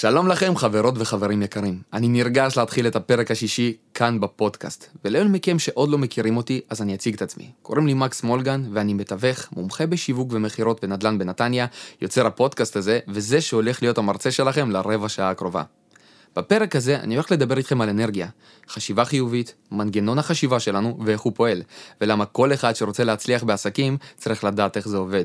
שלום לכם חברות וחברים יקרים, אני נרגש להתחיל את הפרק השישי כאן בפודקאסט, ולאלה מכם שעוד לא מכירים אותי, אז אני אציג את עצמי. קוראים לי מקס מולגן, ואני מתווך, מומחה בשיווק ומכירות בנדל"ן בנתניה, יוצר הפודקאסט הזה, וזה שהולך להיות המרצה שלכם לרבע שעה הקרובה. בפרק הזה אני הולך לדבר איתכם על אנרגיה, חשיבה חיובית, מנגנון החשיבה שלנו ואיך הוא פועל, ולמה כל אחד שרוצה להצליח בעסקים צריך לדעת איך זה עובד.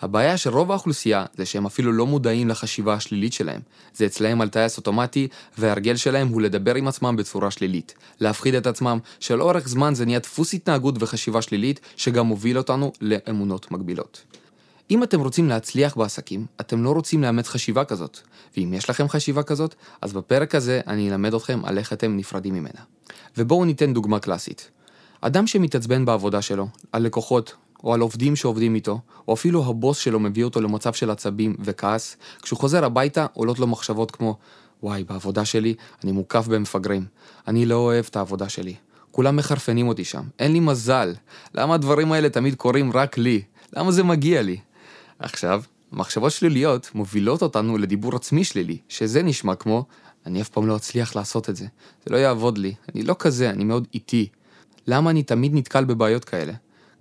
הבעיה של רוב האוכלוסייה זה שהם אפילו לא מודעים לחשיבה השלילית שלהם. זה אצלהם על טייס אוטומטי, וההרגל שלהם הוא לדבר עם עצמם בצורה שלילית. להפחיד את עצמם, שלאורך זמן זה נהיה דפוס התנהגות וחשיבה שלילית, שגם מוביל אותנו לאמונות מגבילות. אם אתם רוצים להצליח בעסקים, אתם לא רוצים לאמץ חשיבה כזאת. ואם יש לכם חשיבה כזאת, אז בפרק הזה אני אלמד אתכם על איך אתם נפרדים ממנה. ובואו ניתן דוגמה קלאסית. אדם שמתעצבן בעבודה שלו, על לקוחות, או על עובדים שעובדים איתו, או אפילו הבוס שלו מביא אותו למצב של עצבים וכעס, כשהוא חוזר הביתה עולות לו מחשבות כמו וואי, בעבודה שלי אני מוקף במפגרים, אני לא אוהב את העבודה שלי. כולם מחרפנים אותי שם, אין לי מזל. למה הדברים האלה תמיד קורים רק לי? למה זה מגיע לי? עכשיו, מחשבות שליליות מובילות אותנו לדיבור עצמי שלילי, שזה נשמע כמו, אני אף פעם לא אצליח לעשות את זה, זה לא יעבוד לי, אני לא כזה, אני מאוד איטי. למה אני תמיד נתקל בבעיות כאלה?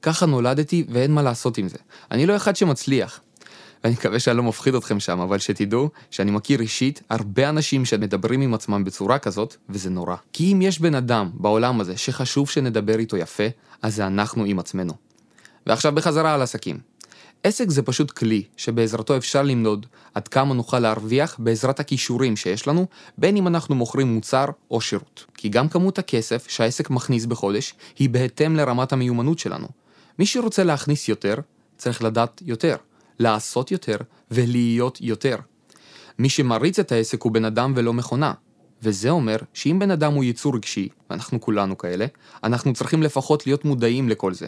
ככה נולדתי ואין מה לעשות עם זה. אני לא אחד שמצליח. ואני מקווה שאני לא מפחיד אתכם שם, אבל שתדעו שאני מכיר אישית הרבה אנשים שמדברים עם עצמם בצורה כזאת, וזה נורא. כי אם יש בן אדם בעולם הזה שחשוב שנדבר איתו יפה, אז זה אנחנו עם עצמנו. ועכשיו בחזרה על עסקים. עסק זה פשוט כלי שבעזרתו אפשר למדוד עד כמה נוכל להרוויח בעזרת הכישורים שיש לנו, בין אם אנחנו מוכרים מוצר או שירות. כי גם כמות הכסף שהעסק מכניס בחודש היא בהתאם לרמת המיומנות שלנו. מי שרוצה להכניס יותר, צריך לדעת יותר, לעשות יותר ולהיות יותר. מי שמריץ את העסק הוא בן אדם ולא מכונה. וזה אומר שאם בן אדם הוא יצור רגשי, ואנחנו כולנו כאלה, אנחנו צריכים לפחות להיות מודעים לכל זה.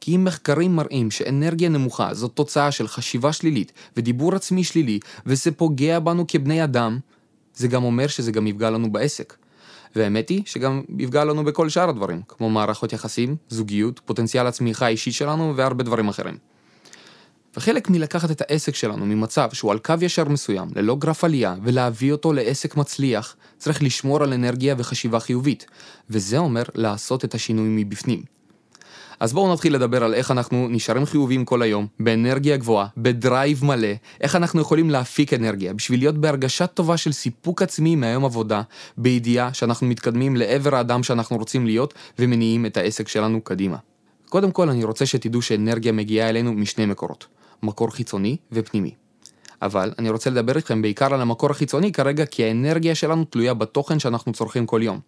כי אם מחקרים מראים שאנרגיה נמוכה זאת תוצאה של חשיבה שלילית ודיבור עצמי שלילי, וזה פוגע בנו כבני אדם, זה גם אומר שזה גם יפגע לנו בעסק. והאמת היא שגם יפגע לנו בכל שאר הדברים, כמו מערכות יחסים, זוגיות, פוטנציאל הצמיחה האישית שלנו והרבה דברים אחרים. וחלק מלקחת את העסק שלנו ממצב שהוא על קו ישר מסוים, ללא גרף עלייה, ולהביא אותו לעסק מצליח, צריך לשמור על אנרגיה וחשיבה חיובית, וזה אומר לעשות את השינוי מבפנים. אז בואו נתחיל לדבר על איך אנחנו נשארים חיוביים כל היום, באנרגיה גבוהה, בדרייב מלא, איך אנחנו יכולים להפיק אנרגיה, בשביל להיות בהרגשה טובה של סיפוק עצמי מהיום עבודה, בידיעה שאנחנו מתקדמים לעבר האדם שאנחנו רוצים להיות, ומניעים את העסק שלנו קדימה. קודם כל אני רוצה שתדעו שאנרגיה מגיעה אלינו משני מקורות, מקור חיצוני ופנימי. אבל אני רוצה לדבר איתכם בעיקר על המקור החיצוני כרגע, כי האנרגיה שלנו תלויה בתוכן שאנחנו צורכים כל יום.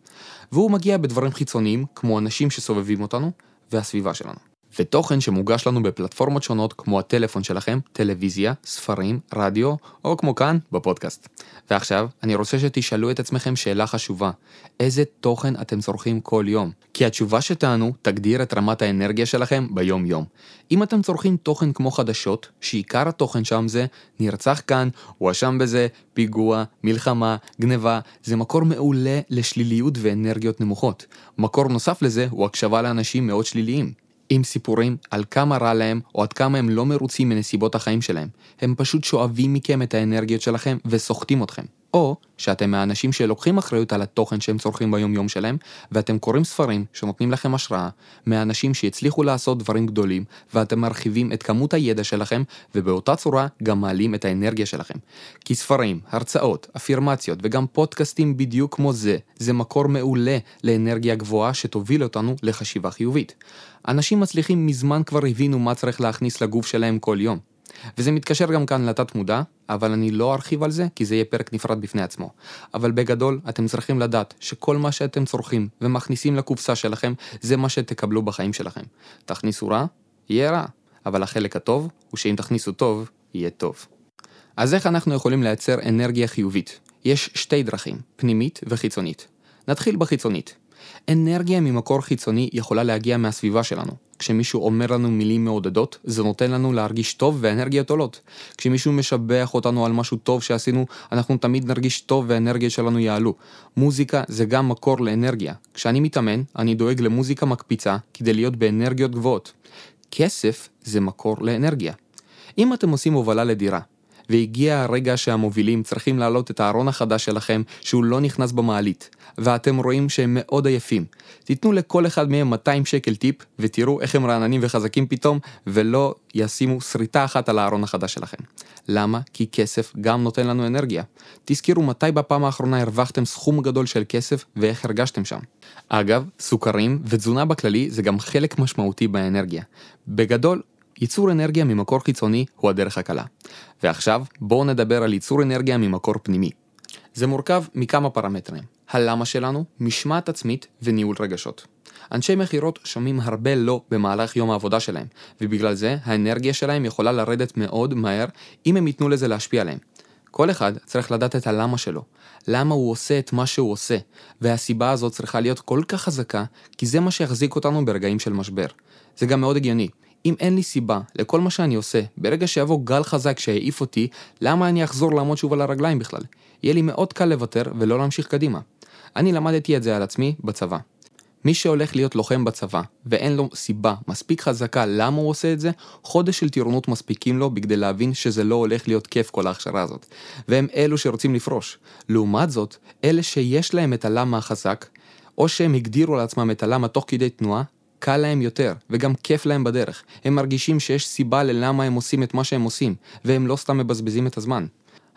והוא מגיע בדברים חיצוניים, כמו אנשים שסובבים אותנו, והסביבה שלנו. ותוכן שמוגש לנו בפלטפורמות שונות כמו הטלפון שלכם, טלוויזיה, ספרים, רדיו, או כמו כאן, בפודקאסט. ועכשיו, אני רוצה שתשאלו את עצמכם שאלה חשובה, איזה תוכן אתם צורכים כל יום? כי התשובה שתענו תגדיר את רמת האנרגיה שלכם ביום-יום. אם אתם צורכים תוכן כמו חדשות, שעיקר התוכן שם זה נרצח כאן, הואשם בזה, פיגוע, מלחמה, גניבה, זה מקור מעולה לשליליות ואנרגיות נמוכות. מקור נוסף לזה הוא הקשבה לאנשים מאוד שליליים. עם סיפורים על כמה רע להם או עד כמה הם לא מרוצים מנסיבות החיים שלהם. הם פשוט שואבים מכם את האנרגיות שלכם וסוחטים אתכם. או שאתם מהאנשים שלוקחים אחריות על התוכן שהם צורכים ביום יום שלהם, ואתם קוראים ספרים שנותנים לכם השראה, מהאנשים שהצליחו לעשות דברים גדולים, ואתם מרחיבים את כמות הידע שלכם, ובאותה צורה גם מעלים את האנרגיה שלכם. כי ספרים, הרצאות, אפירמציות וגם פודקאסטים בדיוק כמו זה, זה מקור מעולה לאנרגיה גבוהה שתוביל אותנו לחשיבה חיובית. אנשים מצליחים מזמן כבר הבינו מה צריך להכניס לגוף שלהם כל יום. וזה מתקשר גם כאן לתת מודע, אבל אני לא ארחיב על זה, כי זה יהיה פרק נפרד בפני עצמו. אבל בגדול, אתם צריכים לדעת שכל מה שאתם צורכים ומכניסים לקופסה שלכם, זה מה שתקבלו בחיים שלכם. תכניסו רע, יהיה רע, אבל החלק הטוב הוא שאם תכניסו טוב, יהיה טוב. אז איך אנחנו יכולים לייצר אנרגיה חיובית? יש שתי דרכים, פנימית וחיצונית. נתחיל בחיצונית. אנרגיה ממקור חיצוני יכולה להגיע מהסביבה שלנו. כשמישהו אומר לנו מילים מעודדות, זה נותן לנו להרגיש טוב והאנרגיות עולות. כשמישהו משבח אותנו על משהו טוב שעשינו, אנחנו תמיד נרגיש טוב והאנרגיות שלנו יעלו. מוזיקה זה גם מקור לאנרגיה. כשאני מתאמן, אני דואג למוזיקה מקפיצה כדי להיות באנרגיות גבוהות. כסף זה מקור לאנרגיה. אם אתם עושים הובלה לדירה, והגיע הרגע שהמובילים צריכים להעלות את הארון החדש שלכם שהוא לא נכנס במעלית, ואתם רואים שהם מאוד עייפים. תיתנו לכל אחד מהם 200 שקל טיפ, ותראו איך הם רעננים וחזקים פתאום, ולא ישימו שריטה אחת על הארון החדש שלכם. למה? כי כסף גם נותן לנו אנרגיה. תזכרו מתי בפעם האחרונה הרווחתם סכום גדול של כסף ואיך הרגשתם שם. אגב, סוכרים ותזונה בכללי זה גם חלק משמעותי באנרגיה. בגדול, ייצור אנרגיה ממקור חיצוני הוא הדרך הקלה. ועכשיו, בואו נדבר על ייצור אנרגיה ממקור פנימי. זה מורכב מכמה פרמטרים. הלמה שלנו, משמעת עצמית וניהול רגשות. אנשי מכירות שומעים הרבה לא במהלך יום העבודה שלהם, ובגלל זה האנרגיה שלהם יכולה לרדת מאוד מהר אם הם ייתנו לזה להשפיע עליהם. כל אחד צריך לדעת את הלמה שלו, למה הוא עושה את מה שהוא עושה, והסיבה הזאת צריכה להיות כל כך חזקה, כי זה מה שיחזיק אותנו ברגעים של משבר. זה גם מאוד הגיוני. אם אין לי סיבה לכל מה שאני עושה, ברגע שיבוא גל חזק שיעיף אותי, למה אני אחזור לעמוד שוב על הרגליים בכלל? יהיה לי מאוד קל לוותר ולא להמשיך קדימה. אני למדתי את זה על עצמי בצבא. מי שהולך להיות לוחם בצבא, ואין לו סיבה מספיק חזקה למה הוא עושה את זה, חודש של טירונות מספיקים לו בכדי להבין שזה לא הולך להיות כיף כל ההכשרה הזאת. והם אלו שרוצים לפרוש. לעומת זאת, אלה שיש להם את הלמה החזק, או שהם הגדירו לעצמם את הלמה תוך כדי תנועה, קל להם יותר, וגם כיף להם בדרך. הם מרגישים שיש סיבה ללמה הם עושים את מה שהם עושים, והם לא סתם מבזבזים את הזמן.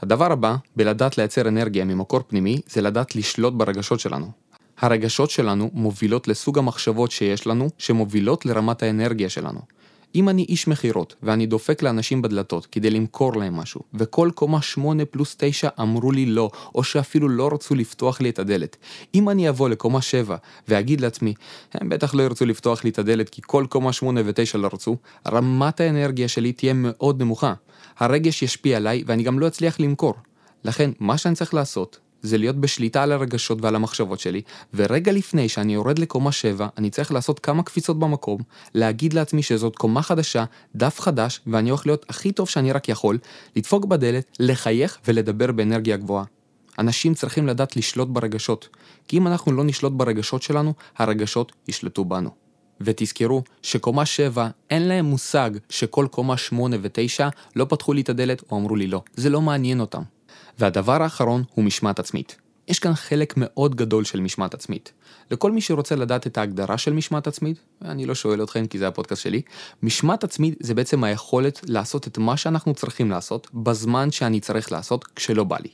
הדבר הבא, בלדעת לייצר אנרגיה ממקור פנימי, זה לדעת לשלוט ברגשות שלנו. הרגשות שלנו מובילות לסוג המחשבות שיש לנו, שמובילות לרמת האנרגיה שלנו. אם אני איש מכירות, ואני דופק לאנשים בדלתות כדי למכור להם משהו, וכל קומה 8 פלוס 9 אמרו לי לא, או שאפילו לא רצו לפתוח לי את הדלת. אם אני אבוא לקומה 7 ואגיד לעצמי, הם בטח לא ירצו לפתוח לי את הדלת כי כל קומה 8 ו-9 לא רצו, רמת האנרגיה שלי תהיה מאוד נמוכה. הרגש ישפיע עליי ואני גם לא אצליח למכור. לכן, מה שאני צריך לעשות, זה להיות בשליטה על הרגשות ועל המחשבות שלי, ורגע לפני שאני יורד לקומה 7, אני צריך לעשות כמה קפיצות במקום, להגיד לעצמי שזאת קומה חדשה, דף חדש, ואני הולך להיות הכי טוב שאני רק יכול, לדפוק בדלת, לחייך ולדבר באנרגיה גבוהה. אנשים צריכים לדעת לשלוט ברגשות, כי אם אנחנו לא נשלוט ברגשות שלנו, הרגשות ישלטו בנו. ותזכרו שקומה 7 אין להם מושג שכל קומה 8 ו-9 לא פתחו לי את הדלת או אמרו לי לא. זה לא מעניין אותם. והדבר האחרון הוא משמעת עצמית. יש כאן חלק מאוד גדול של משמעת עצמית. לכל מי שרוצה לדעת את ההגדרה של משמעת עצמית, אני לא שואל אתכם כי זה הפודקאסט שלי, משמעת עצמית זה בעצם היכולת לעשות את מה שאנחנו צריכים לעשות בזמן שאני צריך לעשות כשלא בא לי.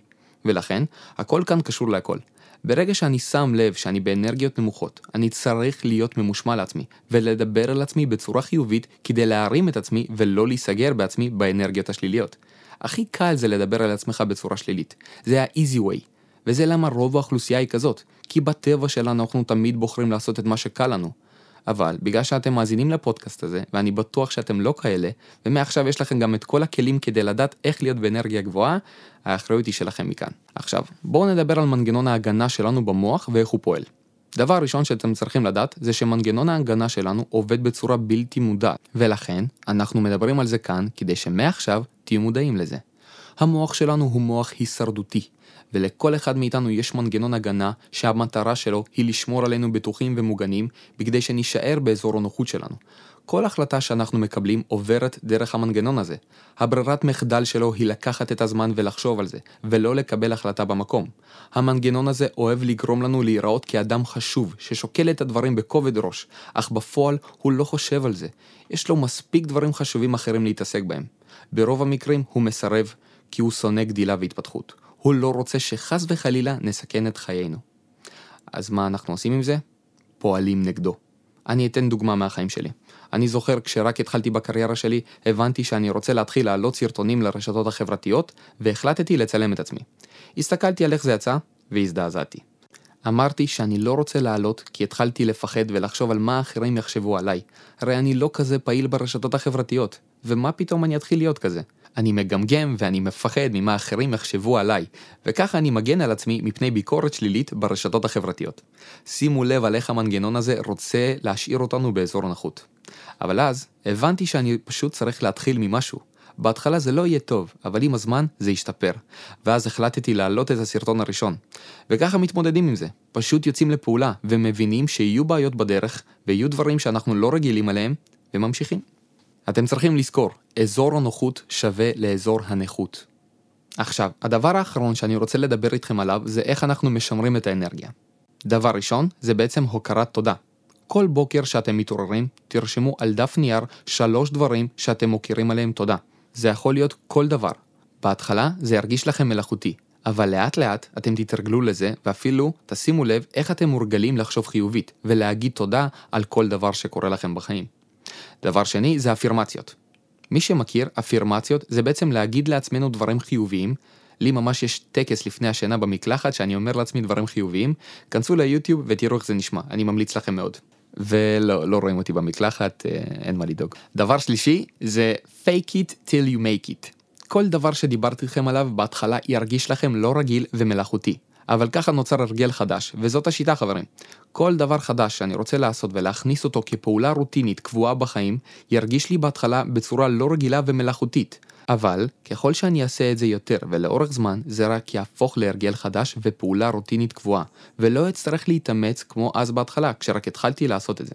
ולכן, הכל כאן קשור להכל. ברגע שאני שם לב שאני באנרגיות נמוכות, אני צריך להיות ממושמע לעצמי, ולדבר על עצמי בצורה חיובית כדי להרים את עצמי ולא להיסגר בעצמי באנרגיות השליליות. הכי קל זה לדבר על עצמך בצורה שלילית. זה ה-easy way. וזה למה רוב האוכלוסייה היא כזאת. כי בטבע שלנו אנחנו תמיד בוחרים לעשות את מה שקל לנו. אבל בגלל שאתם מאזינים לפודקאסט הזה, ואני בטוח שאתם לא כאלה, ומעכשיו יש לכם גם את כל הכלים כדי לדעת איך להיות באנרגיה גבוהה, האחריות היא שלכם מכאן. עכשיו, בואו נדבר על מנגנון ההגנה שלנו במוח ואיך הוא פועל. דבר ראשון שאתם צריכים לדעת זה שמנגנון ההגנה שלנו עובד בצורה בלתי מודעת, ולכן אנחנו מדברים על זה כאן כדי שמעכשיו תהיו מודעים לזה. המוח שלנו הוא מוח הישרדותי, ולכל אחד מאיתנו יש מנגנון הגנה שהמטרה שלו היא לשמור עלינו בטוחים ומוגנים בכדי שנישאר באזור הנוחות שלנו. כל החלטה שאנחנו מקבלים עוברת דרך המנגנון הזה. הברירת מחדל שלו היא לקחת את הזמן ולחשוב על זה, ולא לקבל החלטה במקום. המנגנון הזה אוהב לגרום לנו להיראות כאדם חשוב, ששוקל את הדברים בכובד ראש, אך בפועל הוא לא חושב על זה. יש לו מספיק דברים חשובים אחרים להתעסק בהם. ברוב המקרים הוא מסרב, כי הוא שונא גדילה והתפתחות. הוא לא רוצה שחס וחלילה נסכן את חיינו. אז מה אנחנו עושים עם זה? פועלים נגדו. אני אתן דוגמה מהחיים שלי. אני זוכר כשרק התחלתי בקריירה שלי, הבנתי שאני רוצה להתחיל להעלות סרטונים לרשתות החברתיות, והחלטתי לצלם את עצמי. הסתכלתי על איך זה יצא, והזדעזעתי. אמרתי שאני לא רוצה לעלות כי התחלתי לפחד ולחשוב על מה האחרים יחשבו עליי. הרי אני לא כזה פעיל ברשתות החברתיות, ומה פתאום אני אתחיל להיות כזה? אני מגמגם ואני מפחד ממה אחרים יחשבו עליי, וככה אני מגן על עצמי מפני ביקורת שלילית ברשתות החברתיות. שימו לב על איך המנגנון הזה רוצה להשאיר אותנו באזור הנוחות. אבל אז הבנתי שאני פשוט צריך להתחיל ממשהו. בהתחלה זה לא יהיה טוב, אבל עם הזמן זה ישתפר. ואז החלטתי להעלות את הסרטון הראשון. וככה מתמודדים עם זה. פשוט יוצאים לפעולה, ומבינים שיהיו בעיות בדרך, ויהיו דברים שאנחנו לא רגילים עליהם, וממשיכים. אתם צריכים לזכור, אזור הנוחות שווה לאזור הנכות. עכשיו, הדבר האחרון שאני רוצה לדבר איתכם עליו זה איך אנחנו משמרים את האנרגיה. דבר ראשון, זה בעצם הוקרת תודה. כל בוקר שאתם מתעוררים, תרשמו על דף נייר שלוש דברים שאתם מוקירים עליהם תודה. זה יכול להיות כל דבר. בהתחלה זה ירגיש לכם מלאכותי, אבל לאט לאט אתם תתרגלו לזה, ואפילו תשימו לב איך אתם מורגלים לחשוב חיובית, ולהגיד תודה על כל דבר שקורה לכם בחיים. דבר שני זה אפירמציות. מי שמכיר, אפירמציות זה בעצם להגיד לעצמנו דברים חיוביים. לי ממש יש טקס לפני השינה במקלחת שאני אומר לעצמי דברים חיוביים. כנסו ליוטיוב ותראו איך זה נשמע, אני ממליץ לכם מאוד. ולא, לא רואים אותי במקלחת, אה, אין מה לדאוג. דבר שלישי זה fake it till you make it. כל דבר שדיברתי איתכם עליו בהתחלה ירגיש לכם לא רגיל ומלאכותי. אבל ככה נוצר הרגל חדש, וזאת השיטה חברים. כל דבר חדש שאני רוצה לעשות ולהכניס אותו כפעולה רוטינית קבועה בחיים, ירגיש לי בהתחלה בצורה לא רגילה ומלאכותית. אבל ככל שאני אעשה את זה יותר ולאורך זמן, זה רק יהפוך להרגל חדש ופעולה רוטינית קבועה, ולא אצטרך להתאמץ כמו אז בהתחלה, כשרק התחלתי לעשות את זה.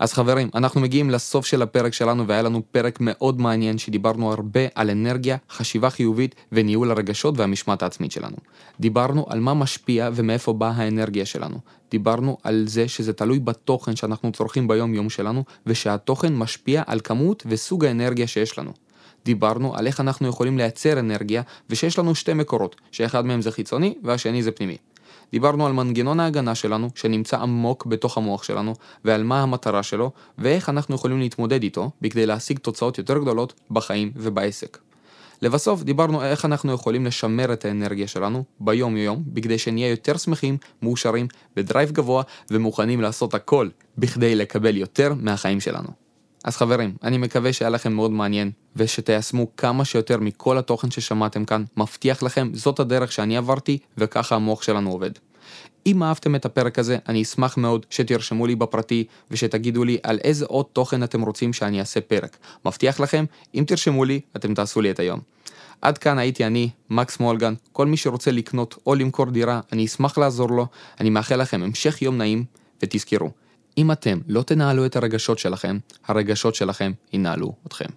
אז חברים, אנחנו מגיעים לסוף של הפרק שלנו והיה לנו פרק מאוד מעניין שדיברנו הרבה על אנרגיה, חשיבה חיובית וניהול הרגשות והמשמעת העצמית שלנו. דיברנו על מה משפיע ומאיפה באה האנרגיה שלנו. דיברנו על זה שזה תלוי בתוכן שאנחנו צורכים ביום יום שלנו ושהתוכן משפיע על כמות וסוג האנרגיה שיש לנו. דיברנו על איך אנחנו יכולים לייצר אנרגיה ושיש לנו שתי מקורות, שאחד מהם זה חיצוני והשני זה פנימי. דיברנו על מנגנון ההגנה שלנו, שנמצא עמוק בתוך המוח שלנו, ועל מה המטרה שלו, ואיך אנחנו יכולים להתמודד איתו, בכדי להשיג תוצאות יותר גדולות בחיים ובעסק. לבסוף דיברנו איך אנחנו יכולים לשמר את האנרגיה שלנו ביום יום, בכדי שנהיה יותר שמחים, מאושרים, בדרייב גבוה ומוכנים לעשות הכל בכדי לקבל יותר מהחיים שלנו. אז חברים, אני מקווה שהיה לכם מאוד מעניין, ושתיישמו כמה שיותר מכל התוכן ששמעתם כאן, מבטיח לכם, זאת הדרך שאני עברתי, וככה המוח שלנו עובד. אם אהבתם את הפרק הזה, אני אשמח מאוד שתרשמו לי בפרטי ושתגידו לי על איזה עוד תוכן אתם רוצים שאני אעשה פרק. מבטיח לכם, אם תרשמו לי, אתם תעשו לי את היום. עד כאן הייתי אני, מקס מולגן, כל מי שרוצה לקנות או למכור דירה, אני אשמח לעזור לו, אני מאחל לכם המשך יום נעים, ותזכרו, אם אתם לא תנהלו את הרגשות שלכם, הרגשות שלכם ינהלו אתכם.